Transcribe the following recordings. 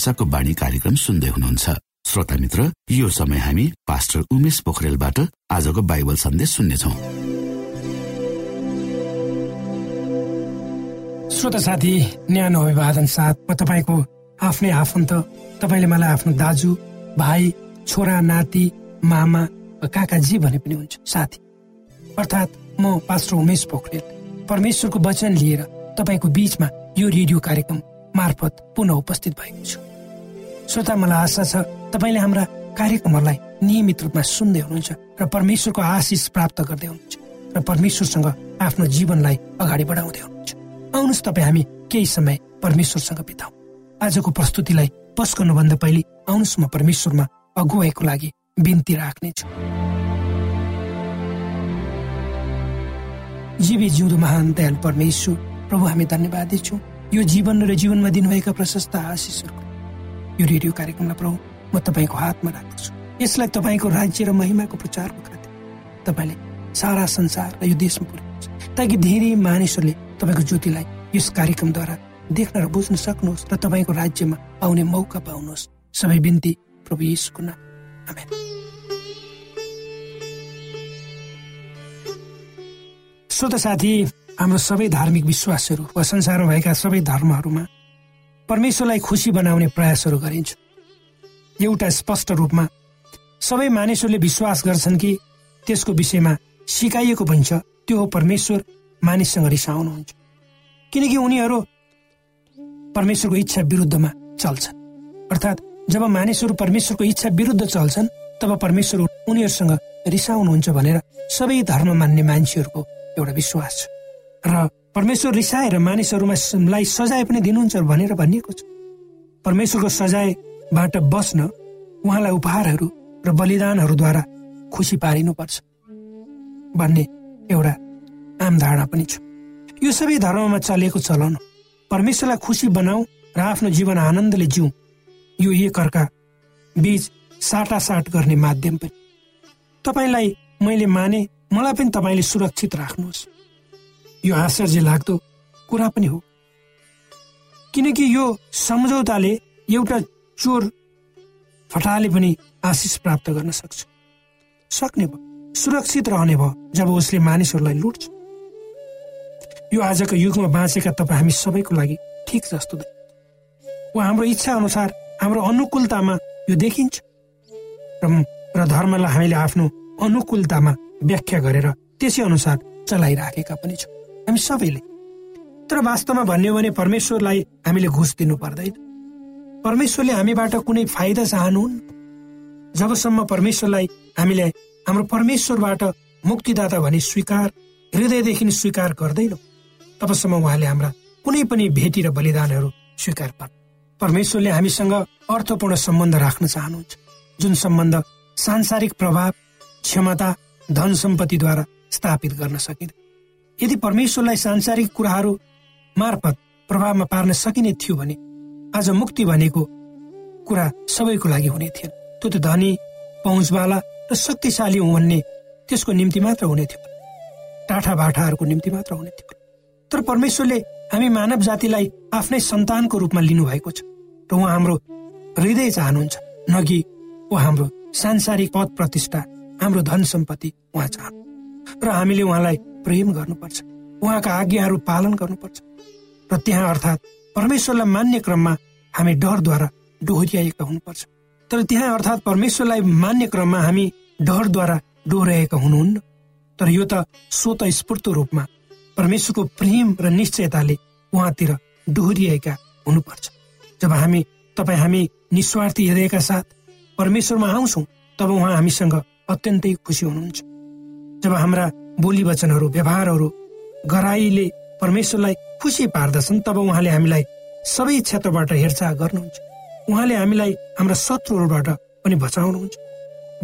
आशाको बाणी कार्यक्रम सुन्दै हुनुहुन्छ। श्रोता मित्र यो समय हामी पास्टर उमेश पोखरेलबाट आजको बाइबल सन्देश सुन्नेछौ। श्रोता साथी न्यानो अभिवादन साथ म तपाईँको आफ्नै आफन्त तपाईँले मलाई आफ्नो दाजु भाइ छोरा नाति मामा काकाजी भने पनि हुन्छ साथी अर्थात् म पास्टर उमेश पोखरेल। परमेश्वरको वचन लिएर तपाईँको बीचमा यो रेडियो कार्यक्रम मार्फत पुनः उपस्थित भएको छु। श्रोता मलाई आशा छ तपाईँले हाम्रा कार्यक्रमहरूलाई नियमित रूपमा सुन्दै हुनुहुन्छ र परमेश्वरको आशिष प्राप्त गर्दै हुनुहुन्छ र परमेश्वरसँग आफ्नो जीवनलाई अगाडि बढाउँदै हुनुहुन्छ। आउनुहोस् तपाईँ हामी केही समय परमेश्वरसँग बिताउ। आजको प्रस्तुतिलाई पस्कनुभन्दा पहिले आउनुहोस् म परमेश्वरमा अगुवाईको लागि बिन्ती राख्नेछु। जीवी जिउँदो महान दयाल परमेश्वर प्रभु हामी धन्यवाद दिन्छौँ यो जीवन र जीवनमा दिनुभएका प्रशस्त आशिषहरूको यो रेडियो कार्यक्रमलाई प्रभु म तपाईँको हातमा राख्दछु। यसलाई तपाईँको राज्य र महिमाको प्रचारको खातिर तपाईँले सारा संसार र यो देशमा पुर्याउनुहोस्। ताकि धेरै मानिसहरूले तपाईँको ज्योतिलाई यस कार्यक्रमद्वारा देख्न र बुझ्न सक्नुहोस् र तपाईँको राज्यमा आउने मौका पाउनुहोस्। सबै बिन्ती प्रभु यीशुको नाम। श्रोत साथी हाम्रो सबै धार्मिक विश्वासहरू वा संसारमा भएका सबै धर्महरूमा परमेश्वरलाई खुसी बनाउने प्रयासहरू गरिन्छ। एउटा स्पष्ट रूपमा सबै मानिसहरूले विश्वास गर्छन् कि त्यसको विषयमा सिकाइएको पनि छ त्यो हो परमेश्वर मानिससँग रिसाउनुहुन्छ। किनकि उनीहरू परमेश्वरको इच्छा विरुद्धमा चल्छन्। अर्थात् जब मानिसहरू परमेश्वरको इच्छा विरुद्ध चल्छन् तब परमेश्वर उनीहरूसँग रिसाउनुहुन्छ भनेर सबै धर्म मान्ने मान्छेहरूको एउटा विश्वास छ। र परमेश्वर रिसाएर मानिसहरूमालाई सजाय पनि दिनुहुन्छ भनेर भनिएको छ। परमेश्वरको सजायबाट बस्न उहाँलाई उपहारहरू र बलिदानहरूद्वारा खुसी पारिनुपर्छ भन्ने एउटा आम धारणा पनि छ। यो सबै धर्ममा चलेको चलन परमेश्वरलाई खुसी बनाऊ र आफ्नो जीवन आनन्दले जिउ यो एक अर्का बीच साटासाट गर्ने माध्यम पनि। तपाईँलाई मैले माने मलाई पनि तपाईँले सुरक्षित राख्नुहोस्। यो आश्चर्य लाग्दो कुरा पनि हो। किनकि यो सम्झौताले एउटा चोर फटाले पनि आशिष प्राप्त गर्न सक्छ। सक्ने भयो सुरक्षित रहने भयो जब उसले मानिसहरूलाई लुट्छ। यो आजको युगमा बाँचेका तपाईँ हामी सबैको लागि ठिक जस्तो वा हाम्रो इच्छा अनुसार हाम्रो अनुकूलतामा यो देखिन्छ। र धर्मलाई हामीले आफ्नो अनुकूलतामा व्याख्या गरेर त्यसै अनुसार चलाइराखेका पनि छौँ। हामी सबैले। तर वास्तवमा भन्यो भने परमेश्वरलाई हामीले घुस दिनु पर्दैन। परमेश्वरले हामीबाट कुनै फाइदा चाहनुहुन्न? जबसम्म परमेश्वरलाई हामीले हाम्रो परमेश्वरबाट मुक्तिदाता भनी स्वीकार हृदयदेखि स्वीकार गर्दैनौँ तबसम्म उहाँले हाम्रा कुनै पनि भेटी र बलिदानहरू स्वीकार पर् परमेश्वरले हामीसँग अर्थपूर्ण सम्बन्ध राख्न चाहनुहुन्छ जुन सम्बन्ध सांसारिक प्रभाव क्षमता धन सम्पत्तिद्वारा स्थापित गर्न सकिँदैन। यदि परमेश्वरलाई सांसारिक कुराहरू मार्फत प्रभावमा पार्न सकिने थियो भने आज मुक्ति भनेको कुरा सबैको लागि हुने थिएन त्यो त धनी पहुँचवाला र शक्तिशाली हुँ भन्ने त्यसको निम्ति मात्र हुने थियो। टाठा बाठाहरूको निम्ति मात्र हुने थियो। तर परमेश्वरले हामी मानव जातिलाई आफ्नै सन्तानको रूपमा लिनुभएको छ र उहाँ हाम्रो हृदय चाहनुहुन्छ। नगि ऊ हाम्रो सांसारिक पद प्रतिष्ठा हाम्रो धन सम्पत्ति उहाँ चाहनु र हामीले उहाँलाई प्रेम गर्नुपर्छ। उहाँका आज्ञाहरू पालन गर्नुपर्छ। र त्यहाँ अर्थात् परमेश्वरलाई मान्ने क्रममा हामी डरद्वारा डोहोरिएका हुनुपर्छ। तर त्यहाँ अर्थात् परमेश्वरलाई मान्ने क्रममा हामी डरद्वारा डोहोऱ्याएका हुनुहुन्न। तर यो त स्वत स्फूर्त रूपमा परमेश्वरको प्रेम र निश्चयताले उहाँतिर डोहोरिएका हुनुपर्छ। जब हामी तपाईँ हामी निस्वार्थी हृदयका साथ परमेश्वरमा आउँछौँ तब उहाँ हामीसँग अत्यन्तै खुसी हुनुहुन्छ। जब हाम्रा बोली वचनहरू व्यवहारहरू गराईले परमेश्वरलाई खुसी पार्दछन् तब उहाँले हामीलाई सबै क्षेत्रबाट हेरचाह गर्नुहुन्छ। उहाँले हामीलाई हाम्रा शत्रुहरूबाट पनि बचाउनुहुन्छ।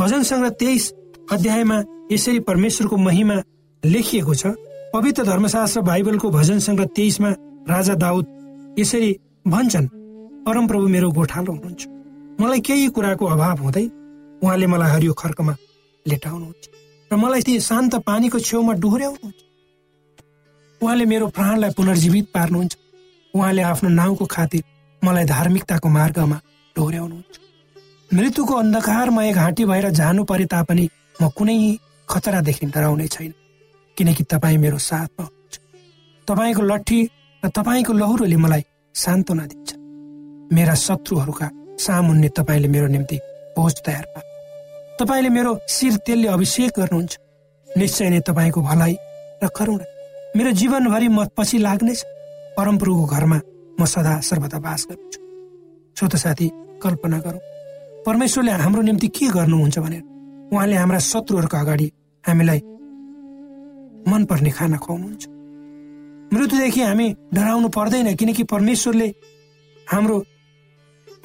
भजन सङ्ग्रह तेइस अध्यायमा यसरी परमेश्वरको महिमा लेखिएको छ पवित्र धर्मशास्त्र बाइबलको भजन सङ्ग्रह तेइसमा राजा दाउद यसरी भन्छन् परमप्रभु मेरो गोठालो हुनुहुन्छ। मलाई केही कुराको अभाव हुँदैन उहाँले मलाई हरियो खर्कमा लेटाउनुहुन्छ। र मलाई ती शान्त पानीको छेउमा डोहोऱ्याउनुहुन्छ उहाँले मेरो प्राणलाई पुनर्जीवित पार्नुहुन्छ। उहाँले आफ्नो नाउँको खातिर मलाई धार्मिकताको मार्गमा डोर्याउनुहुन्छ। मृत्युको अन्धकारमय घाँटी भएर जानु परे तापनि म कुनै खतरादेखि डराउने छैन किनकि तपाईँ मेरो साथमा हुनुहुन्छ तपाईँको लट्ठी र तपाईँको लहुरोले मलाई सान्त्वना दिन्छ। मेरा शत्रुहरूका सामुन्ने तपाईँले मेरो निम्ति भोज तयार पार्नु। तपाईँले मेरो शिर तेलले अभिषेक गर्नुहुन्छ। निश्चय नै तपाईँको भलाइ र करुणा। मेरो जीवनभरि म पछि लाग्नेछ। परमप्रभुको घरमा म सदा सर्वदा बास गर्छु। श्रोत साथी कल्पना गरौँ। परमेश्वरले हाम्रो निम्ति के गर्नुहुन्छ भनेर। उहाँले हाम्रा शत्रुहरूको अगाडि हामीलाई मनपर्ने खाना खुवाउनुहुन्छ। मृत्युदेखि हामी डराउनु पर्दैन किनकि परमेश्वरले हाम्रो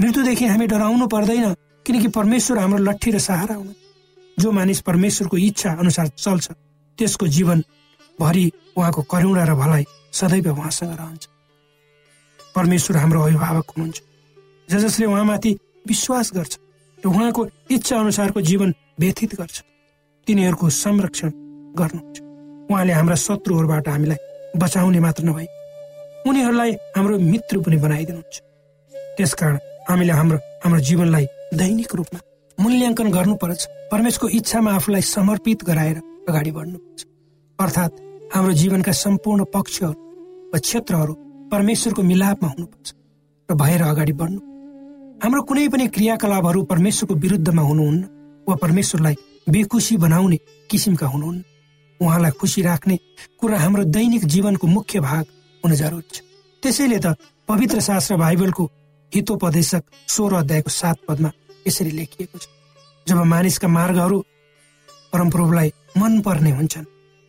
मृत्युदेखि हामी डराउनु पर्दैन। किनकि परमेश्वर हाम्रो लट्ठी र सहारा हुनु। जो मानिस परमेश्वरको इच्छा अनुसार चल्छ त्यसको जीवन भरि उहाँको करुणा र भलाइ सदैव उहाँसँग रहन्छ। परमेश्वर हाम्रो अभिभावक हुनुहुन्छ। ज जसले उहाँमाथि विश्वास गर्छ र उहाँको इच्छा अनुसारको जीवन व्यथित गर्छ तिनीहरूको संरक्षण गर्नुहुन्छ। उहाँले हाम्रा शत्रुहरूबाट हामीलाई बचाउने मात्र नभई उनीहरूलाई हाम्रो मित्र पनि बनाइदिनुहुन्छ। त्यसकारण हामीले हाम्रो हाम्रो जीवनलाई दैनिक रूपमा मूल्याङ्कन गर्नुपर्छ। परमेशको इच्छामा आफूलाई समर्पित गराएर अगाडि बढ्नुपर्छ। अर्थात् हाम्रो जीवनका सम्पूर्ण पक्षहरू वा क्षेत्रहरू परमेश्वरको मिलापमा हुनुपर्छ र भएर अगाडि बढ्नु। हाम्रो कुनै पनि क्रियाकलापहरू परमेश्वरको विरुद्धमा हुनुहुन्न वा परमेश्वरलाई बेखुसी बनाउने किसिमका हुनुहुन्न। उहाँलाई खुसी राख्ने कुरा हाम्रो दैनिक जीवनको मुख्य भाग हुन जरुरी छ। त्यसैले त पवित्र शास्त्र बाइबलको हितोपदेशक सोह्र अध्यायको सात पदमा यसरी लेखिएको छ। जब मानिसका मार्गहरू परमप्रभुलाई मन पर्ने हुन्छन्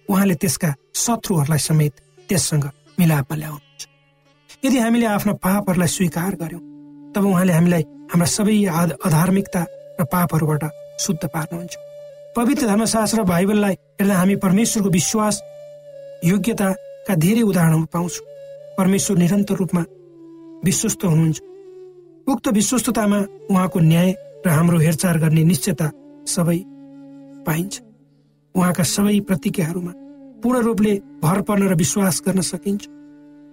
उहाँले त्यसका शत्रुहरूलाई समेत त्यससँग मिलापमा ल्याउनुहुन्छ। यदि हामीले आफ्ना पापहरूलाई स्वीकार गर्यौँ तब उहाँले हामीलाई हाम्रा सबै अधार्मिकता र पापहरूबाट शुद्ध पार्नुहुन्छ। पवित्र धर्मशास्त्र बाइबललाई हेर्दा हामी परमेश्वरको विश्वास योग्यताका धेरै उदाहरणहरू पाउँछौँ। परमेश्वर निरन्तर रूपमा विश्वस्त हुनुहुन्छ। उक्त विश्वस्ततामा उहाँको न्याय र हाम्रो हेरचाह गर्ने निश्चयता सबै पाइन्छ। उहाँका सबै प्रतिज्ञाहरूमा पूर्ण रूपले भर पर्न र विश्वास गर्न सकिन्छ।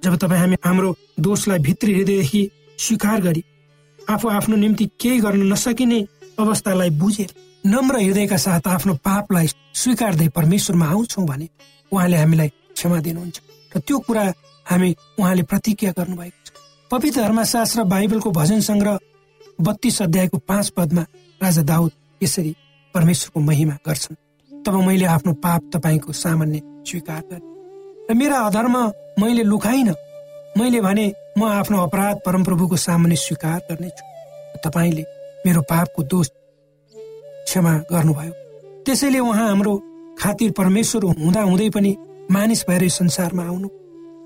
जब तपाईँ हामी हाम्रो दोषलाई भित्री हृदयदेखि स्वीकार गरी आफू आफ्नो निम्ति केही गर्न नसकिने अवस्थालाई बुझेर नम्र हृदयका साथ आफ्नो पापलाई स्वीकार्दै परमेश्वरमा आउँछौँ भने उहाँले हामीलाई क्षमा दिनुहुन्छ। र त्यो कुरा हामी उहाँले प्रतिज्ञा गर्नुभएको पवित्र धर्मशास्त्र बाइबलको भजन सङ्ग्रह बत्तीस अध्यायको पाँच पदमा राजा दाउद यसरी परमेश्वरको महिमा गर्छन्। तब मैले आफ्नो पाप तपाईँको सामान्य स्वीकार गरेँ। र मेरा अधर्म मैले लुकाइन। मैले भने म आफ्नो अपराध परमप्रभुको सामान्य स्वीकार गर्नेछु। तपाईँले मेरो पापको दोष क्षमा गर्नुभयो। त्यसैले उहाँ हाम्रो खातिर परमेश्वर हुँदा हुँदै पनि मानिस भएर संसारमा आउनु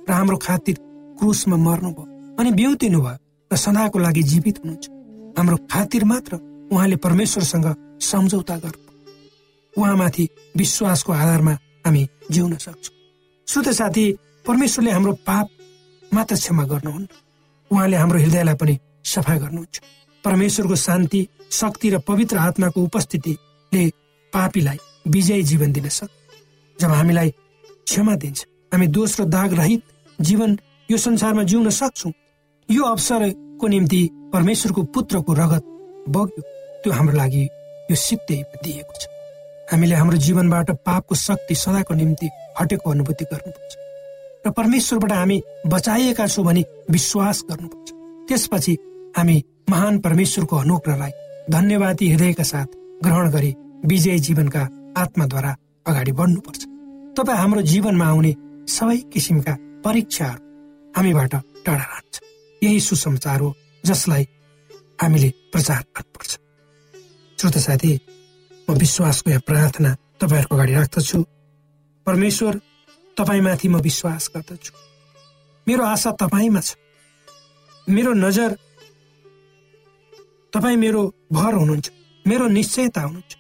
र हाम्रो खातिर क्रुसमा मर्नुभयो। अनि बिउतिनु भयो र सदाको लागि जीवित हुनुहुन्छ। हाम्रो खातिर मात्र उहाँले परमेश्वरसँग सम्झौता गर्नु उहाँमाथि विश्वासको आधारमा हामी जिउन सक्छौँ। श्रोत साथी परमेश्वरले हाम्रो पाप मात्र क्षमा गर्नुहुन्न। उहाँले हाम्रो हृदयलाई पनि सफा गर्नुहुन्छ। परमेश्वरको शान्ति शक्ति र पवित्र आत्माको उपस्थितिले पापीलाई विजयी जीवन दिन सक्छ। जब हामीलाई क्षमा दिन्छ हामी दोष र दाग रहित जीवन यो संसारमा जिउन सक्छौँ यो अवसरको निम्ति परमेश्वरको पुत्रको रगत बग्यो त्यो हाम्रो लागि यो सिद्धै दिएको छ। हामीले हाम्रो जीवनबाट पापको शक्ति सदाको निम्ति हटेको अनुभूति गर्नुपर्छ। र परमेश्वरबाट हामी बचाइएका छौँ भने विश्वास गर्नुपर्छ। त्यसपछि हामी महान परमेश्वरको अनुग्रहलाई धन्यवादी हृदयका साथ ग्रहण गरी विजय जीवनका आत्माद्वारा अगाडि बढ्नुपर्छ। तपाईँ हाम्रो जीवनमा आउने सबै किसिमका परीक्षाहरू हामीबाट टाढा रहन्छ यही सुसमाचार हो जसलाई हामीले प्रचार गर्नुपर्छ श्रोत साथी म विश्वासको यहाँ प्रार्थना तपाईँहरूको अगाडि राख्दछु। परमेश्वर तपाईँमाथि म विश्वास गर्दछु। मेरो आशा तपाईँमा छ। मेरो नजर तपाईँ मेरो भर हुनुहुन्छ। मेरो निश्चयता हुनुहुन्छ।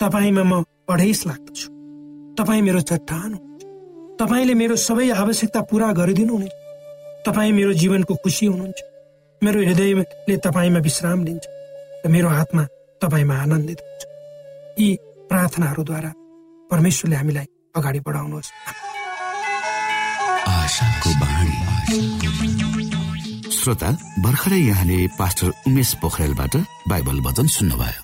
तपाईँमा म अढेस लाग्दछु। तपाईँ मेरो चट्टान हुनुहुन्छ। तपाईँले मेरो सबै आवश्यकता पुरा गरिदिनुहुनेछ। तपाईँ मेरो जीवनको खुसी हुनुहुन्छ। मेरो हृदयले तपाईँमा विश्राम दिन्छ र मेरो आत्मा तपाईँमा आनन्दित हुन्छ। यी प्रार्थनाहरूद्वारा परमेश्वरले हामीलाई अगाडि बढाउनुहोस्। श्रोता भर्खरै यहाँले पास्टर उमेश पोखरेलबाट बाइबल वचन सुन्नुभयो।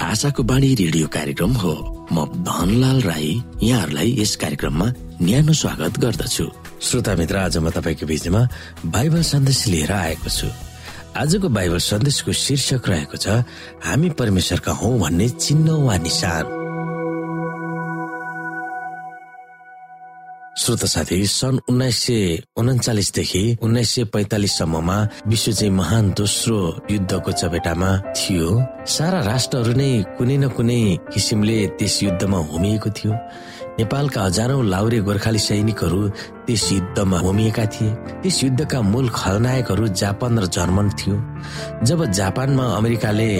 आशाको बाणी रेडियो कार्यक्रम हो। म धनलाल राई यहाँहरूलाई यस कार्यक्रममा न्यानो स्वागत गर्दछु। श्रोता मित्र आज म तपाईँको बिचमा बाइबल सन्देश लिएर आएको छु। आजको बाइबल सन्देशको शीर्षक रहेको छ हामी परमेश्वरका हौ भन्ने चिन्ह वा निशान। श्रोत साथी सन् उन्नाइस सय उन्चालिसदेखि उन्नाइस सय पैतालिससम्ममा विश्व चाहिँ महान दोस्रो युद्धको चपेटामा थियो। सारा राष्ट्रहरू नै कुनै न कुनै किसिमले त्यस युद्धमा होमिएको थियो। नेपालका हजारौं लाउरे गोर्खाली सैनिकहरू त्यस युद्धमा होमिएका थिए। त्यस युद्धका मूल खलनायकहरू जापान र जर्मन थियो। जब जापानमा अमेरिकाले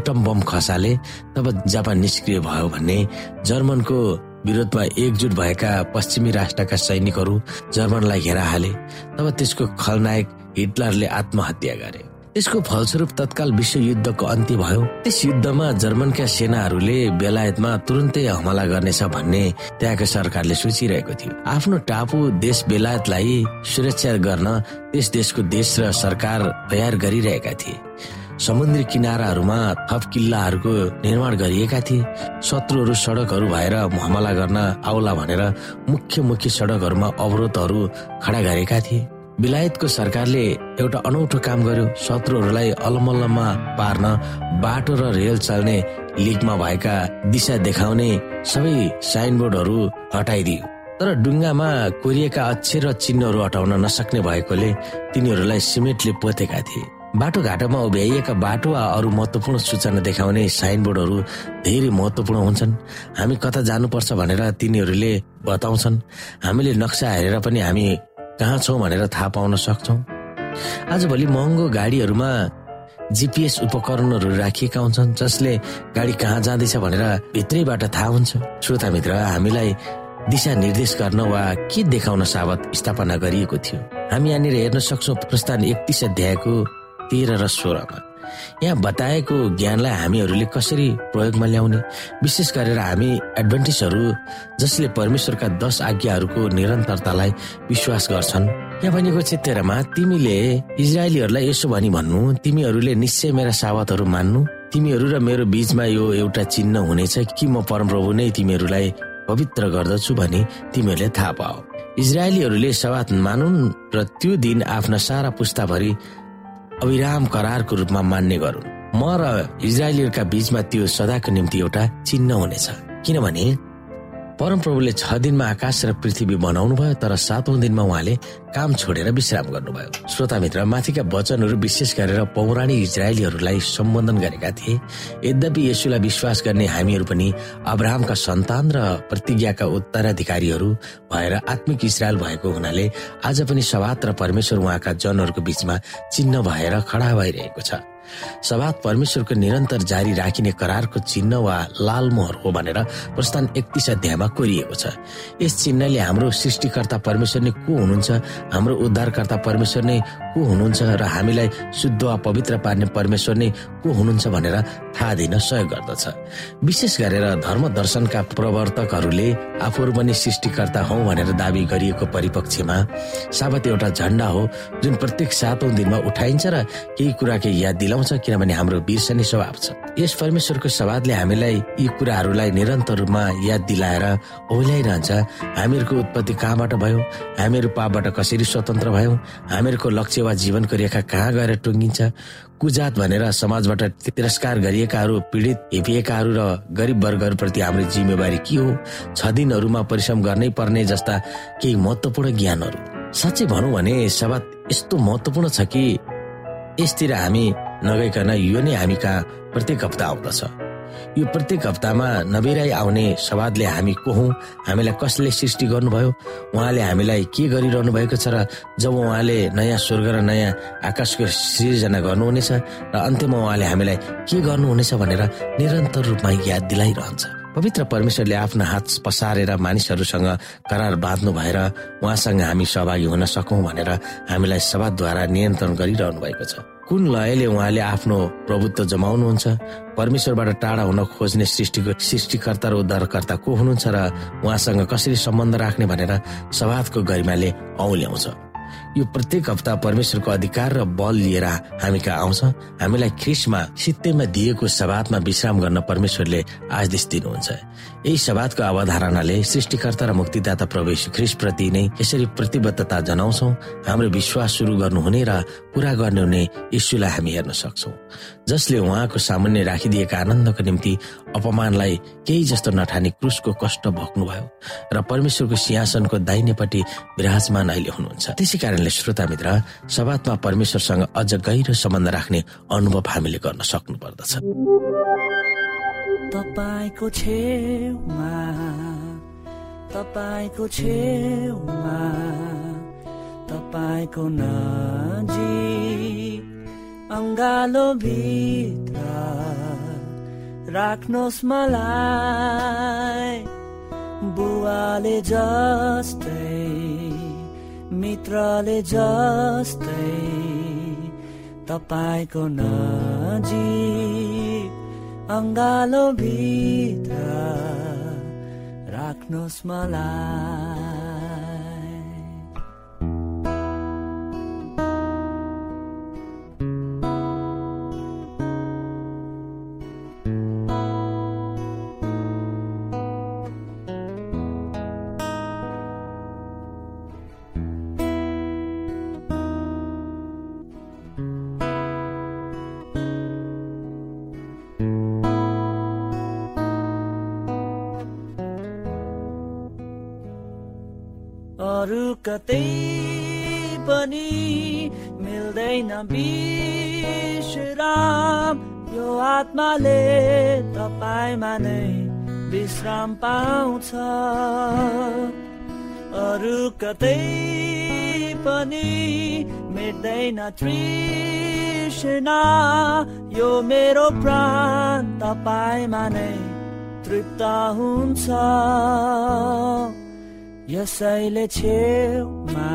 एटम बम खसाले तब जापान निष्क्रिय भयो भन्ने जर्मनको विरोधमा एकजुट भएका पश्चिमी राष्ट्रका सैनिकहरू जर्मनलाई घेरा हाले तब त्यसको खलनायक हिटलरले आत्महत्या गरे। यसको फलस्वरूप तत्काल विश्व युद्धको अन्त्य भयो। त्यस युद्धमा जर्मनका सेनाहरूले बेलायतमा तुरन्तै हमला गर्नेछ भन्ने त्यहाँको सरकारले सोचिरहेको थियो। आफ्नो टापु देश बेलायतलाई सुरक्षा गर्न त्यस देशको देश र सरकार तयार गरिरहेका थिए। समुद्री किनाराहरूमा थप किल्लाहरूको निर्माण गरिएका थिए। शत्रुहरू सडकहरू भएर हमला गर्न आउला भनेर मुख्य मुख्य सडकहरूमा अवरोधहरू खडा गरेका थिए। बेलायतको सरकारले एउटा अनौठो काम गर्यो। शत्रुहरूलाई अलमल्लमा पार्न बाटो र रेल चल्ने लिगमा भएका दिशा देखाउने सबै साइनबोर्डहरू हटाइदियो। तर डुङ्गामा कोरिएका अक्षर र चिन्हहरू हटाउन नसक्ने भएकोले तिनीहरूलाई सिमेन्टले पोतेका थिए। बाटोघाटोमा उभ्याइएका बाटो वा अरू महत्वपूर्ण सूचना देखाउने साइनबोर्डहरू धेरै महत्वपूर्ण हुन्छन्। हामी कता जानुपर्छ भनेर तिनीहरूले बताउँछन्। हामीले नक्सा हेरेर पनि हामी कहाँ छौँ भनेर थाहा पाउन सक्छौँ। आजभोलि महँगो गाडीहरूमा जिपिएस उपकरणहरू राखिएका हुन्छन् जसले गाडी कहाँ जाँदैछ भनेर भित्रैबाट थाहा हुन्छ। श्रोता मित्र हामीलाई दिशा निर्देश गर्न वा के देखाउन सावत स्थापना गरिएको थियो? हामी यहाँनिर हेर्न सक्छौँ प्रस्थान एकतिस अध्यायको तेह्र र सोह्रमा। यहाँ बताएको ज्ञानलाई हामीहरूले कसरी प्रयोगमा ल्याउने? विशेष गरेर हामी एडभान्टेजहरू जसले परमेश्वरका दश आज्ञाहरूको निरन्तरतालाई विश्वास गर्छन्। यहाँ भनेको क्षेत्रमा तिमीले इजरायलीहरूलाई यसो भनी भन्नु तिमीहरूले निश्चय मेरा सावतहरू मान्नु। तिमीहरू र मेरो बीचमा यो एउटा चिन्ह हुनेछ कि म परमप्रभु नै तिमीहरूलाई पवित्र गर्दछु भने तिमीहरूले थाहा पाओ। इजरायलीहरूले सवात मानुन् र त्यो दिन आफ्ना सारा पुस्ताभरि अविराम करारको रूपमा मान्ने गरून् म र इजरायलीहरूका बीचमा त्यो सदाको निम्ति एउटा चिन्ह हुनेछ। किनभने परमप्रभुले छ दिनमा आकाश र पृथ्वी बनाउनु भयो तर सातौं दिनमा उहाँले काम छोडेर विश्राम गर्नुभयो। श्रोता मित्र माथिका वचनहरू विशेष गरेर पौराणिक इजरायलीहरूलाई सम्बोधन गरेका थिए। यद्यपि यसुलाई विश्वास गर्ने हामीहरू पनि अब्राहमका सन्तान र प्रतिज्ञाका उत्तराधिकारीहरू भएर आत्मिक इसरायल भएको हुनाले आज पनि सवात र परमेश्वर उहाँका जनहरूको बीचमा चिन्ह भएर खडा भइरहेको छ। सभात परमेश्वरको निरन्तर जारी राखिने करारको चिन्ह वा लाल मोहर हो भनेर प्रस्थान एकतिस अध्यायमा कोरिएको छ। यस चिन्हले हाम्रो सृष्टिकर्ता परमेश्वर नै को हुनुहुन्छ हाम्रो उद्धारकर्ता परमेश्वर नै को हुनुहुन्छ र हामीलाई शुद्ध वा पवित्र पार्ने परमेश्वर नै को हुनुहुन्छ भनेर थाहा दिन सहयोग गर्दछ। विशेष गरेर धर्म दर्शनका प्रवर्तकहरूले आफूहरू पनि सृष्टिकर्ता हौ भनेर दावी गरिएको परिपक्षमा साबत एउटा झण्डा हो जुन प्रत्येक सातौं दिनमा उठाइन्छ र केही कुराको याद दिलाउँछ किनभने हाम्रो बिर्सने स्वभाव छ। यस परमेश्वरको सवादले हामीलाई यी कुराहरूलाई निरन्तर रूपमा याद दिलाएर ओल्याइरहन्छ। हामीहरूको उत्पत्ति कहाँबाट भयो? हामीहरू पापबाट कसरी स्वतन्त्र भयौँ? हामीहरूको लक्ष्य वा जीवनको रेखा कहाँ गएर टुङ्गिन्छ? कुजात भनेर समाजबाट तिरस्कार गरिएकाहरू पीडित हेपिएकाहरू र गरिब वर्गहरूप्रति हाम्रो जिम्मेवारी के हो? छ दिनहरूमा परिश्रम गर्नै पर्ने जस्ता केही महत्वपूर्ण ज्ञानहरू। साँच्चै भनौँ भने सभा यस्तो महत्वपूर्ण छ कि यसतिर हामी नगइकन यो नै हामी कहाँ प्रत्येक हप्ता आउँदछ। यो प्रत्येक हप्तामा नबिराई आउने सवादले हामी को हौँ हामीलाई कसले सृष्टि गर्नुभयो उहाँले हामीलाई के गरिरहनु भएको छ र जब उहाँले नयाँ स्वर्ग र नयाँ आकाशको सृजना गर्नुहुनेछ र अन्त्यमा उहाँले हामीलाई के गर्नुहुनेछ भनेर निरन्तर रूपमा याद दिलाइरहन्छ। पवित्र परमेश्वरले आफ्नो हात पसारेर मानिसहरूसँग करार बाँध्नु भएर उहाँसँग हामी सहभागी हुन सकौँ भनेर हामीलाई सभाद्वारा नियन्त्रण गरिरहनु भएको छ। कुन लयले उहाँले आफ्नो प्रभुत्व जमाउनुहुन्छ? परमेश्वरबाट टाढा हुन खोज्ने सृष्टिको सृष्टिकर्ता र उद्धारकर्ता को हुनुहुन्छ र उहाँसँग कसरी सम्बन्ध राख्ने भनेर सवादको गरिमाले औल्याउँछ यो प्रत्येक हप्ता परमेश्वरको अधिकार र बल लिएर हामी कहाँ आउँछ? हामीलाई ख्रिसमा सित्तैमा दिएको सवादमा विश्राम गर्न परमेश्वरले आदेश दिनुहुन्छ। यही सवादको अवधारणाले सृष्टिकर्ता र मुक्तिदाता प्रवेश ख्रिस प्रति नै यसरी प्रतिबद्धता जनाउँछौ। हाम्रो विश्वास सुरु गर्नुहुने र पूरा गर्ने हुने यीशुलाई हामी हेर्न सक्छौ। जसले उहाँको सामान्य राखिदिएका आनन्दको निम्ति अपमानलाई केही जस्तो नठाने क्रुसको कष्ट भोग्नुभयो र परमेश्वरको सिंहासनको दाहिनेपट्टि विराजमान अहिले हुनुहुन्छ। त्यसै कारणले श्रोता मित्र सभातमा परमेश्वरसँग अझ गहिरो सम्बन्ध राख्ने अनुभव हामीले गर्न सक्नु पर्दछ तपाईँको छेउमा अङ्गालो भित्र राख्नुहोस् मलाई बुवाले जस्तै मित्रले जस्तै तपाईँको नजिक अङ्गालो भित्र राख्नुहोस् मलाई। अरू कतै पनि मेट्दैन तृष्णा। यो मेरो प्राण तपाईँमा नै तृप्त हुन्छ। यसैले छेउमा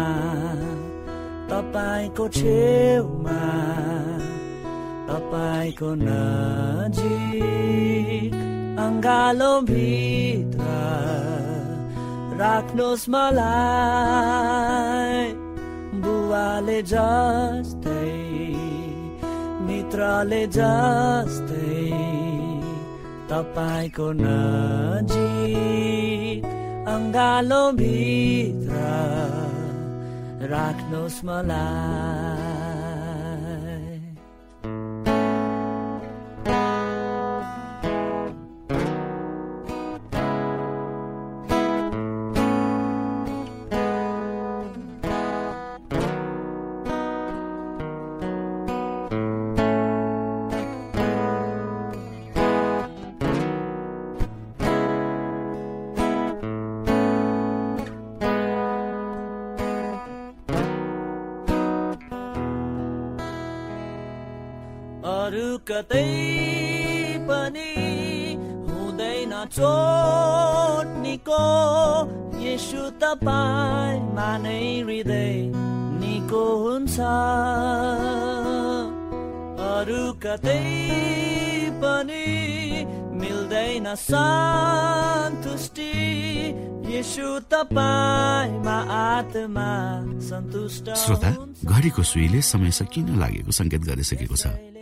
तपाईँको छेउमा तपाईँको नजिक अङ्गालो भित्र राख्नुहोस् मलाई बुवाले जस्तै मित्रले जस्तै तपाईँको नजिक अङ्गालो भित्र राख्नुहोस् मलाई। कतै पनि हुँदैन चोट निको यसु तपाईँ मानै हृदय निको हुन्छ। अरू कतै पनि मिल्दैन सन्तुष्टि। यसु तपाईँमा आत्मा सन्तुष्ट श्रोता। घडीको सुईले समय सकिन लागेको संकेत गरिसकेको छ।